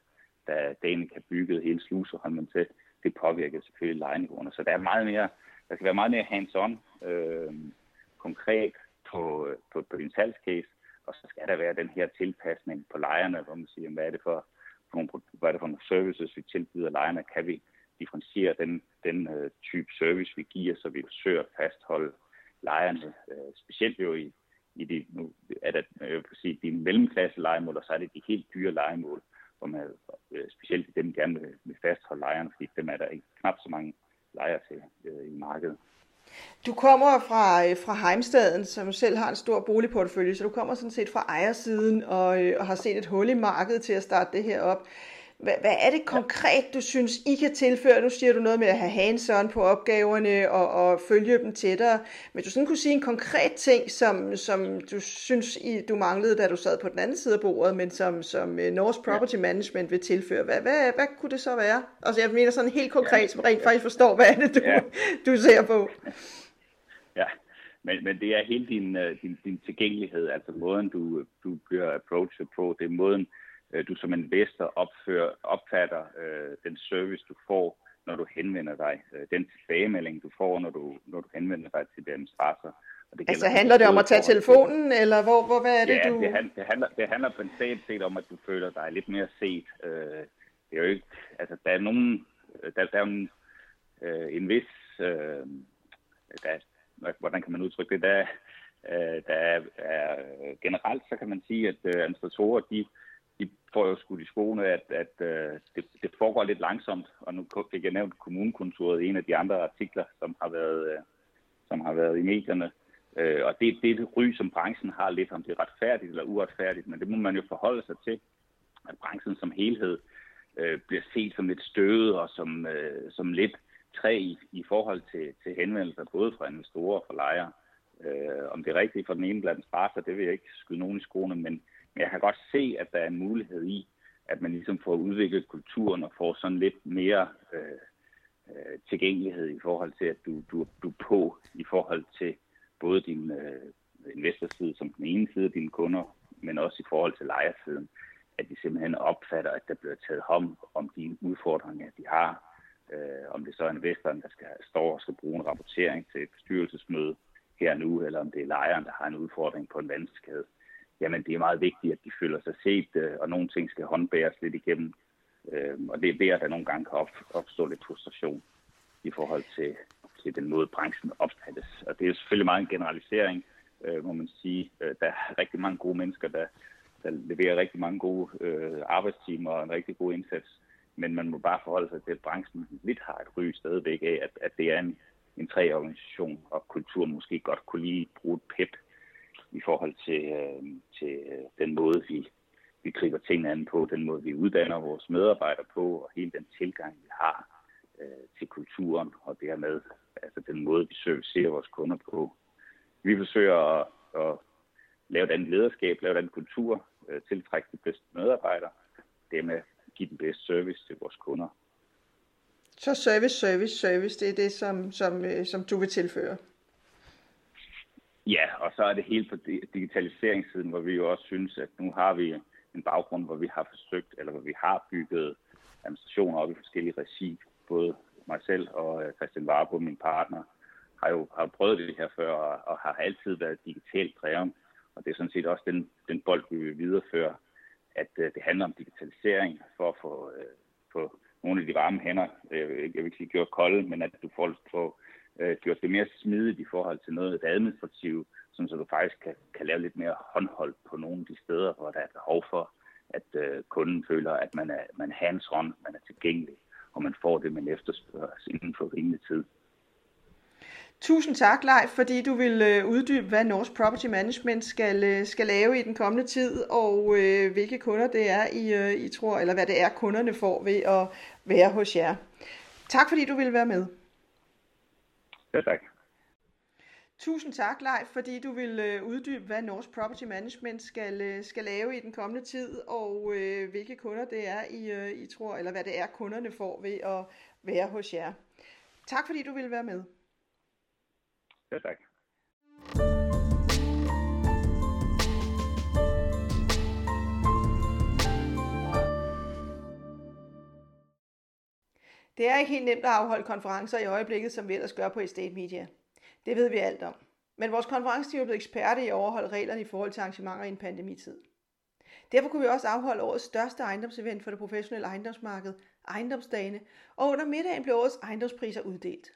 da Danica byggede hele sluserholmen til, det påvirker selvfølgelig lejeniveauerne. Så der er meget mere, der skal være meget mere hands-on, øh, konkret på, på, på din salgscase, og så skal der være den her tilpasning på lejerne, hvor man siger, hvad er det for, for nogle, hvad er det for nogle services, vi tilbyder lejerne, kan vi differentiere den, den øh, type service, vi giver, så vi forsøger at fastholde lejerne, øh, specielt jo i, i de, nu er det, øh, jeg vil sige, de mellemklasse legemål, og så er det de helt dyre legemål, som er øh, specielt dem gerne vil, vil fastholde lejerne, fordi dem er der ikke knap så mange lejer til øh, i markedet. Du kommer fra, øh, fra Heimstaden, som selv har en stor boligportefølje, så du kommer sådan set fra ejersiden og, øh, og har set et hul i markedet til at starte det her op. Hvad, hvad er det konkret, du synes, I kan tilføre? Nu siger du noget med at have hands på opgaverne og, og følge dem tættere. Men du sådan kunne sige en konkret ting, som, som du synes, I, du manglede, da du sad på den anden side af bordet, men som, som øh, North Property Management vil tilføre. Hvad, hvad, hvad kunne det så være? Altså jeg mener sådan helt konkret, ja. som rent faktisk forstår, hvad er det, du, ja. du ser på? Ja, men, men det er hele din, øh, din, din tilgængelighed, altså måden, du, du bliver approachet på, det er måden, øh, du som investor opfører, opfatter øh, den service, du får, når du henvender dig, øh, den tilbagemelding, du får, når du, når du henvender dig til den sponsor. Og det altså handler det om at tage telefonen, til, eller hvor, hvor, hvad er det, ja, du... det, hand, det, handler, det handler på en set om, at du føler dig lidt mere set. Øh, det er jo ikke, altså der er nogen, der, der er en, øh, en vis, øh, der, hvordan kan man udtrykke det, der, øh, der er, er, generelt, så kan man sige, at øh, administratorer, de får jo skudt i skoene, at, at øh, det, det foregår lidt langsomt, og nu fik jeg nævnt kommunekontoret i en af de andre artikler, som har været, øh, som har været i medierne. Øh, og det, det er det ry, som branchen har lidt, om det er retfærdigt eller uretfærdigt, men det må man jo forholde sig til, at branchen som helhed øh, bliver set som lidt støvet og som, øh, som lidt træ i, i forhold til, til henvendelser, både fra investorer og fra lejere. Øh, om det er rigtigt for den ene blandt sparser, det vil jeg ikke skyde nogen i skoene, men, men jeg kan godt se, at der er en mulighed i, at man ligesom får udviklet kulturen og får sådan lidt mere øh, øh, tilgængelighed i forhold til, at du, du, du er på i forhold til både din øh, investorside som den ene side af dine kunder, men også i forhold til lejersiden, at de simpelthen opfatter, at der bliver taget hånd om de udfordringer, de har, øh, om det så er investoren, der skal stå og skal bruge en rapportering til et bestyrelsesmøde her nu, eller om det er lejeren, der har en udfordring på en vandskade. Jamen, det er meget vigtigt, at de føler sig set, øh, og nogle ting skal håndbæres lidt igennem. Øh, og det er der, der nogle gange kan op, opstå lidt frustration i forhold til, til den måde, branchen opfattes. Og det er selvfølgelig meget en generalisering, øh, må man sige. Øh, der er rigtig mange gode mennesker, der, der leverer rigtig mange gode øh, arbejdstimer og en rigtig god indsats men man må bare forholde sig til, at branchen lidt har et ry stadigvæk af, at, at det er en, en træorganisation, og kultur måske godt kunne lige bruge et pep i forhold til, øh, til øh, den måde, vi, vi griber tingene an på, den måde, vi uddanner vores medarbejdere på, og hele den tilgang, vi har øh, til kulturen, og dermed altså den måde, vi servicerer vores kunder på. Vi forsøger at, at lave den lederskab, lave den kultur, øh, tiltrække de bedste medarbejdere, dermed give den bedste service til vores kunder. Så service, service, service, det er det, som, som, øh, som du vil tilføre? Ja, og så er det helt på digitaliseringssiden, hvor vi jo også synes, at nu har vi en baggrund, hvor vi har forsøgt, eller hvor vi har bygget administrationer op i forskellige regi. Både mig selv og øh, Christian Warbo, min partner, har jo har prøvet det her før, og, og har altid været digitalt drevet. Og det er sådan set også den, den bold, vi vil videreføre at øh, det handler om digitalisering for at få, øh, få nogle af de varme hænder, øh, jeg vil, jeg vil ikke sige gjort kolde, men at du får, får øh, gjort det mere smidigt i forhold til noget af det administrative, sådan så du faktisk kan, kan lave lidt mere håndhold på nogle af de steder, hvor der er behov for, at øh, kunden føler, at man er, man er hands-on, man er tilgængelig, og man får det, man efterspørger inden for rimelig tid. Tusind tak, Leif, fordi du vil øh, uddybe, hvad Norsk Property Management skal, øh, skal lave i den kommende tid, og øh, hvilke kunder det er, I, øh, I tror, eller hvad det er, kunderne får ved at være hos jer. Tak, fordi du vil være med. Ja, tak. Tusind tak, Leif, fordi du vil øh, uddybe, hvad North Property Management skal, øh, skal lave i den kommende tid, og øh, hvilke kunder det er, I, øh, I tror, eller hvad det er, kunderne får ved at være hos jer. Tak, fordi du vil være med. Ja, tak. Det er ikke helt nemt at afholde konferencer i øjeblikket, som vi ellers gør på Estate Media. Det ved vi alt om. Men vores konferenceteam er blevet eksperter i at overholde reglerne i forhold til arrangementer i en pandemitid. Derfor kunne vi også afholde årets største ejendomsevent for det professionelle ejendomsmarked, ejendomsdagene, og under middagen blev årets ejendomspriser uddelt.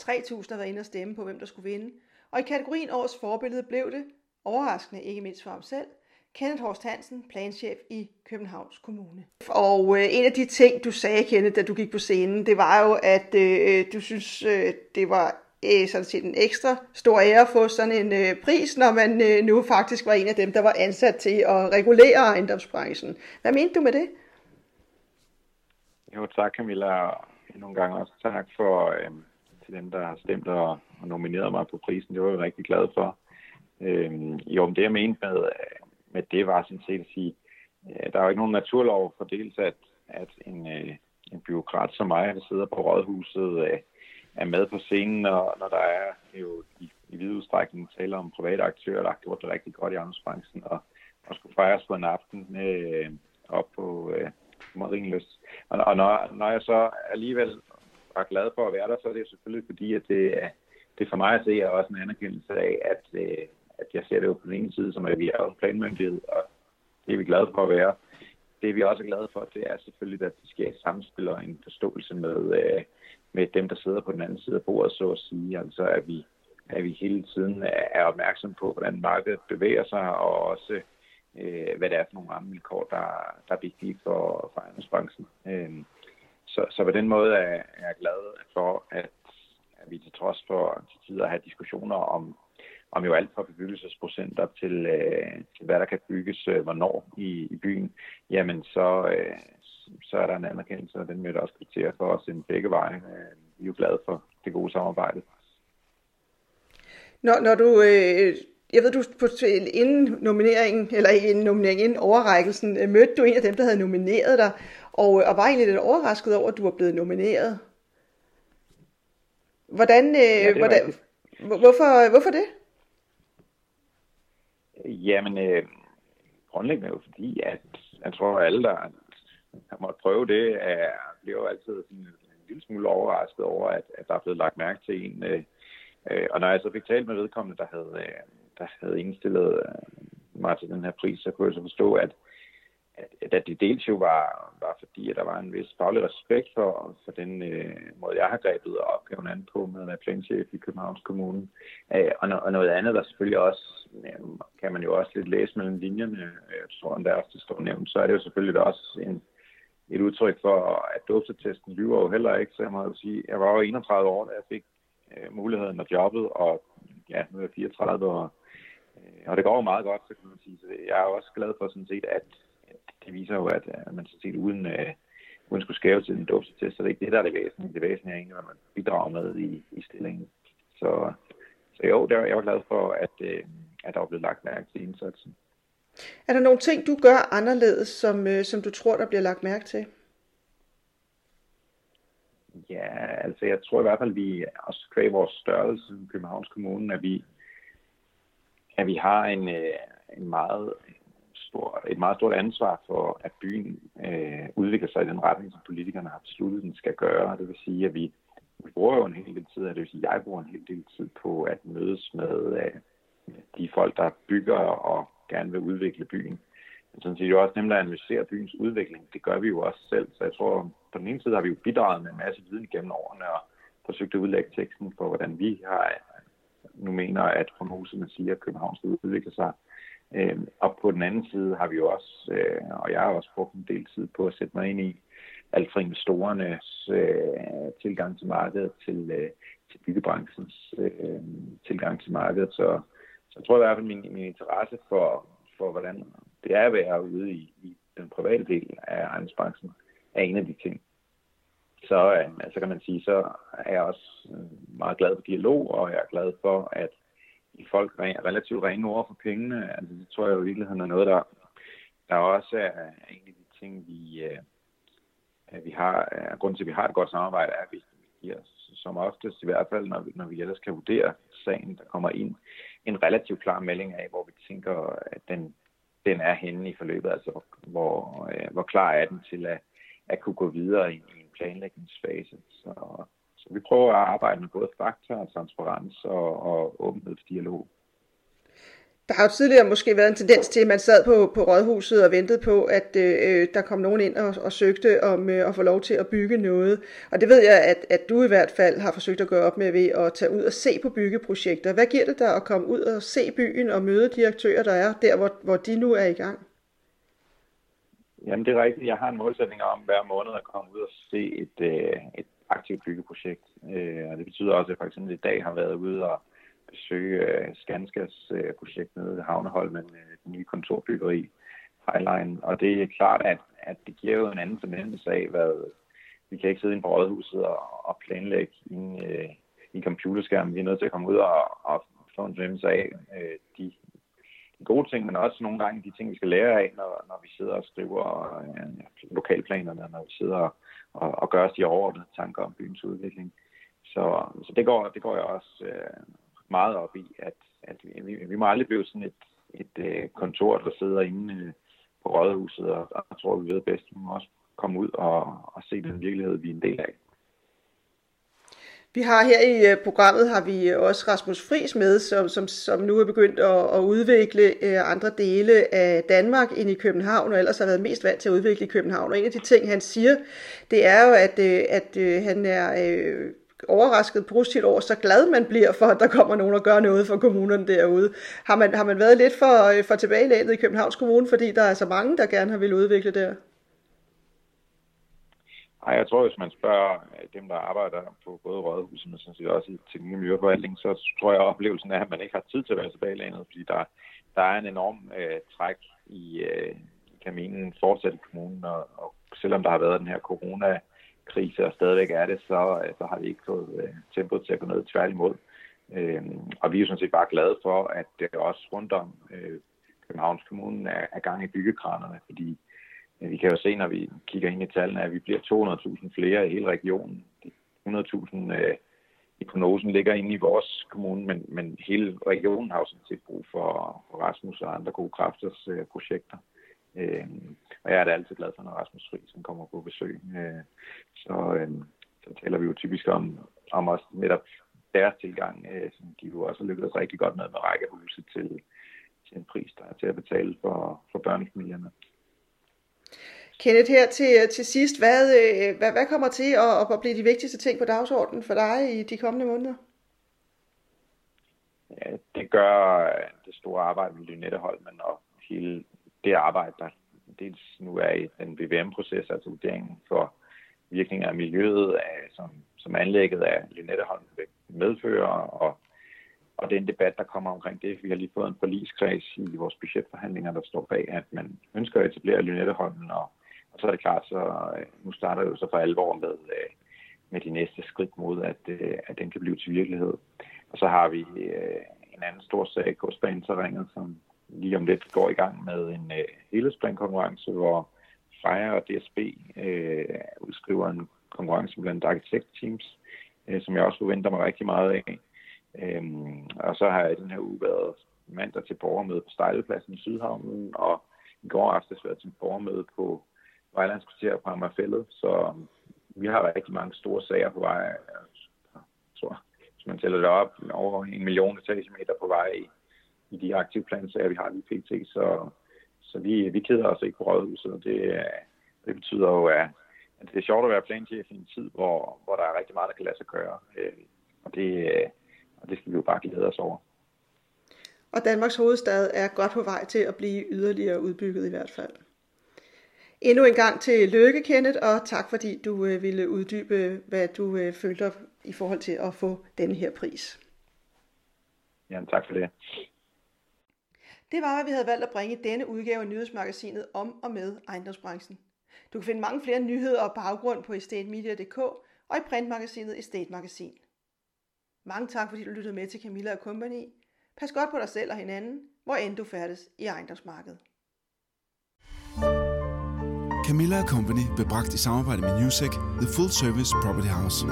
3.000 har været inde og stemme på, hvem der skulle vinde, og i kategorien årets forbillede blev det, overraskende ikke mindst for ham selv, Kenneth Horst Hansen, planchef i Københavns Kommune. Og øh, en af de ting, du sagde, Kenneth, da du gik på scenen, det var jo, at øh, øh, du synes, øh, det var øh, sådan set en ekstra stor ære at få sådan en øh, pris, når man øh, nu faktisk var en af dem, der var ansat til at regulere ejendomsbranchen. Hvad mente du med det? Jo, tak Camilla, og nogle gange også tak for øh, til dem, der har stemt og, og nomineret mig på prisen. Det var jeg rigtig glad for. Øh, jo, det jeg mente med, med det var sådan set at sige, øh, der er jo ikke nogen naturlov for dels, at, at en, øh, en byråkrat som mig, der sidder på rådhuset, øh, er med på scenen, når, når der er jo i, i vid udstrækning tale om private aktører, der har gjort det rigtig godt i ejendomsbranchen, og, og skulle fejres på en aften øh, op på øh, Marienløs. Og, og når, når jeg så alligevel var glad for at være der, så er det selvfølgelig fordi, at det, det for mig at se er også en anerkendelse af, at, øh, at jeg ser det jo på den ene side, som at vi er jo planmyndighed, og det er vi glade for at være. Det vi også er glade for, det er selvfølgelig, at det sker et samspil og en forståelse med, øh, med dem, der sidder på den anden side af bordet, så at sige. Altså at vi, at vi hele tiden er opmærksom på, hvordan markedet bevæger sig, og også øh, hvad det er for nogle rammevilkår, der, der er vigtige for, for ejendomsbranchen. Øh, så, så på den måde er, er jeg glad for, at, at vi til trods for til tider have diskussioner om, om jo alt fra bebyggelsesprocenter til, øh, til hvad der kan bygges øh, hvornår i, i byen, jamen så, øh, så er der en anerkendelse, og den vil også kvittere for os en begge veje. Øh, vi er jo glade for det gode samarbejde. Når, når du, øh, jeg ved, du på, inden nomineringen, eller inden nomineringen, inden overrækkelsen, øh, mødte du en af dem, der havde nomineret dig, og, og var egentlig lidt overrasket over, at du var blevet nomineret. Hvordan, øh, ja, hvordan hvorfor, hvorfor det? Jamen, øh, grundlæggende jo fordi, at jeg tror, at alle, der har måttet prøve det, er, bliver jo altid sådan en lille smule overrasket over, at, at der er blevet lagt mærke til en. Øh, øh og når jeg så fik talt med vedkommende, der havde, øh, der havde indstillet øh, mig til den her pris, så kunne jeg så forstå, at, at, at det dels jo var, var fordi, at der var en vis faglig respekt for, for den øh, måde, jeg har grebet opgaven an på med at være planchef i Københavns Kommune. Øh, og, no, og noget andet, der selvfølgelig også, øh, kan man jo også lidt læse mellem linjerne, øh, jeg tror, at der også står nævnt, så er det jo selvfølgelig også en, et udtryk for, at dopsetesten lyver jo heller ikke, så jeg må jo sige, jeg var jo 31 år, da jeg fik øh, muligheden og jobbet, og ja, nu er jeg 34, og, øh, og det går jo meget godt, så kan man sige. Så jeg er også glad for sådan set, at det viser jo, at, at man sådan set uden, øh, uden skulle skæve til en dåbsatest, så det er ikke det, der er det væsentlige. Det væsentlige er egentlig, hvad man bidrager med i, i stillingen. Så, så jo, der, jeg var glad for, at, øh, at der var blevet lagt mærke til indsatsen. Er der nogle ting, du gør anderledes, som, øh, som du tror, der bliver lagt mærke til? Ja, altså jeg tror i hvert fald, at vi også kvæg vores størrelse i Københavns Kommune, at vi, at vi har en, øh, en meget stor, et meget stort ansvar for, at byen øh, udvikler sig i den retning, som politikerne har besluttet, den skal gøre. Det vil sige, at vi, vi bruger jo en hel del tid, det vil sige, at jeg bruger en hel del tid på at mødes med øh, de folk, der bygger og gerne vil udvikle byen. Men sådan set jo også nemt at analysere byens udvikling. Det gør vi jo også selv. Så jeg tror, på den ene side har vi jo bidraget med en masse viden gennem årene og forsøgt at udlægge teksten for, hvordan vi har nu mener, at prognoserne siger, at København skal udvikle sig. Øh, og på den anden side har vi jo også, øh, og jeg har også brugt en del tid på at sætte mig ind i, alt fra investorernes øh, tilgang til markedet til, øh, til byggebranchens øh, tilgang til markedet. Så, så jeg tror i hvert fald, min, min interesse for, for, hvordan det er at være ude i, i den private del af ejendomsbranchen, er en af de ting. Så øh, så kan man sige, så er jeg også øh, meget glad for dialog, og jeg er glad for, at i folk er relativt rene ord for pengene. Altså, det tror jeg jo i virkeligheden er noget, der, der også er en af de ting, vi, øh, vi har. Øh, grunden til, at vi har et godt samarbejde, er, at vi giver som oftest, i hvert fald når vi, når vi ellers kan vurdere sagen, der kommer ind en relativt klar melding af, hvor vi tænker, at den, den er henne i forløbet, altså hvor, øh, hvor klar er den til at, at kunne gå videre i, i en planlægningsfase. Så, så vi prøver at arbejde med både fakta og transparens og, og åbenhed for dialog. Der har jo tidligere måske været en tendens til, at man sad på, på rådhuset og ventede på, at øh, der kom nogen ind og, og søgte om øh, at få lov til at bygge noget. Og det ved jeg, at, at du i hvert fald har forsøgt at gøre op med ved at tage ud og se på byggeprojekter. Hvad giver det dig at komme ud og se byen og møde de aktører, der er der, hvor, hvor de nu er i gang? Jamen det er rigtigt. Jeg har en målsætning om hver måned at komme ud og se et, øh, et aktivt byggeprojekt. Øh, og det betyder også, at jeg for eksempel i dag har været ude og besøge øh, Skanskas øh, projekt nede ved Havneholmen, øh, det nye kontorbyggeri Highline. Og det er klart, at, at det giver jo en anden fornemmelse af, hvad vi kan ikke sidde inde på rådhuset og, og planlægge i en, øh, i en computerskærm. Vi er nødt til at komme ud og, og få en fornemmelse af øh, de, de gode ting, men også nogle gange de ting, vi skal lære af, når, når vi sidder og skriver øh, lokalplanerne, når vi sidder og, og, og gøre os de overordnede tanker om byens udvikling. Så, så det, går, det går jeg også øh, meget op i, at, at vi, vi må aldrig blive sådan et, et øh, kontor, der sidder inde øh, på Rådhuset, og, og jeg tror, vi ved bedst, vi må også komme ud og, og se den virkelighed, vi er en del af. Vi har her i øh, programmet har vi øh, også Rasmus Fris med, som, som, som nu er begyndt at, at udvikle øh, andre dele af Danmark ind i København, og ellers har været mest vant til at udvikle i København. Og en af de ting, han siger, det er jo, at, at han er overrasket positivt over, så glad man bliver for, at der kommer nogen og gør noget for kommunerne derude. Har man, har man været lidt for, for tilbagelænet i Københavns Kommune, fordi der er så mange, der gerne har vil udvikle der? Ej, jeg tror, hvis man spørger øh, dem, der arbejder på både rådhuset, men sådan set også i teknik og miljøforvaltning, så tror jeg, at oplevelsen er, at man ikke har tid til at være tilbagelænet, fordi der, der er en enorm øh, træk i, øh, i kaminen fortsat i kommunen, og, og selvom der har været den her corona krise og stadigvæk er det, så, øh, så har vi ikke fået øh, tempoet til at gå ned tværtimod. Øh, og vi er sådan set bare glade for, at det også rundt om øh, Københavns Kommune er, er gang i byggekranerne, fordi øh, vi kan jo se, når vi kigger ind i tallene, at vi bliver 200.000 flere i hele regionen. 100.000 øh, i prognosen ligger inde i vores kommune, men, men hele regionen har jo sådan set brug for, for Rasmus og andre gode kræfters øh, projekter. Øh, og jeg er da altid glad for, når Rasmus Fri som kommer på besøg. Øh, så, øh, så taler vi jo typisk om, om også netop deres tilgang, øh, som de jo også har lykkedes rigtig godt med med rækkehuse til, til en pris, der er til at betale for, for børnefamilierne. Kenneth, her til, øh, til sidst, hvad, øh, hvad, hvad kommer til at, at blive de vigtigste ting på dagsordenen for dig i de kommende måneder? Ja, det gør øh, det store arbejde med Lynetteholmen og hele det arbejde, der dels nu er i den VVM-proces, altså vurderingen for virkninger af miljøet, af, som, som anlægget af Lynetteholm vil medføre, og, og den debat, der kommer omkring det. Vi har lige fået en forligskreds i vores budgetforhandlinger, der står bag, at man ønsker at etablere Lynetteholmen, og, og så er det klart, så øh, nu starter det jo så for alvor med, øh, med de næste skridt mod, at, øh, at den kan blive til virkelighed. Og så har vi en anden stor sag, Kostbaneterrænet, som lige om lidt går i gang med en helhedsplankonkurrence, hvor Freja og DSB øh, udskriver en konkurrence blandt arkitektteams, øh, som jeg også forventer mig rigtig meget af. Øhm, og så har jeg den her uge været mandag til borgermøde på Stejlepladsen i Sydhavnen, og i går aftes været til borgermøde på Vejlandskvarter på Amagerfællet. Så øhm, vi har rigtig mange store sager på vej. Altså, jeg tror, hvis man tæller det op, over en million etagemeter på vej i i de aktive plansager, vi har lige pt. Så, så vi, vi keder os ikke på rådhuset, og det, det betyder jo, at, at det er sjovt at være planchef i en tid, hvor, hvor der er rigtig meget, der kan lade sig gøre. Øh, og det, og det skal vi jo bare glæde os over. Og Danmarks hovedstad er godt på vej til at blive yderligere udbygget i hvert fald. Endnu en gang til lykke, Kenneth, og tak fordi du øh, ville uddybe, hvad du øh, følte i forhold til at få denne her pris. Jamen, tak for det. Det var, hvad vi havde valgt at bringe denne udgave af nyhedsmagasinet om og med ejendomsbranchen. Du kan finde mange flere nyheder og baggrund på estatemedia.dk og i printmagasinet Estate Magasin. Mange tak, fordi du lyttede med til Camilla Company. Pas godt på dig selv og hinanden, hvor end du færdes i ejendomsmarkedet. Camilla Company blev bragt i samarbejde med Newsec, The Full Service Property House.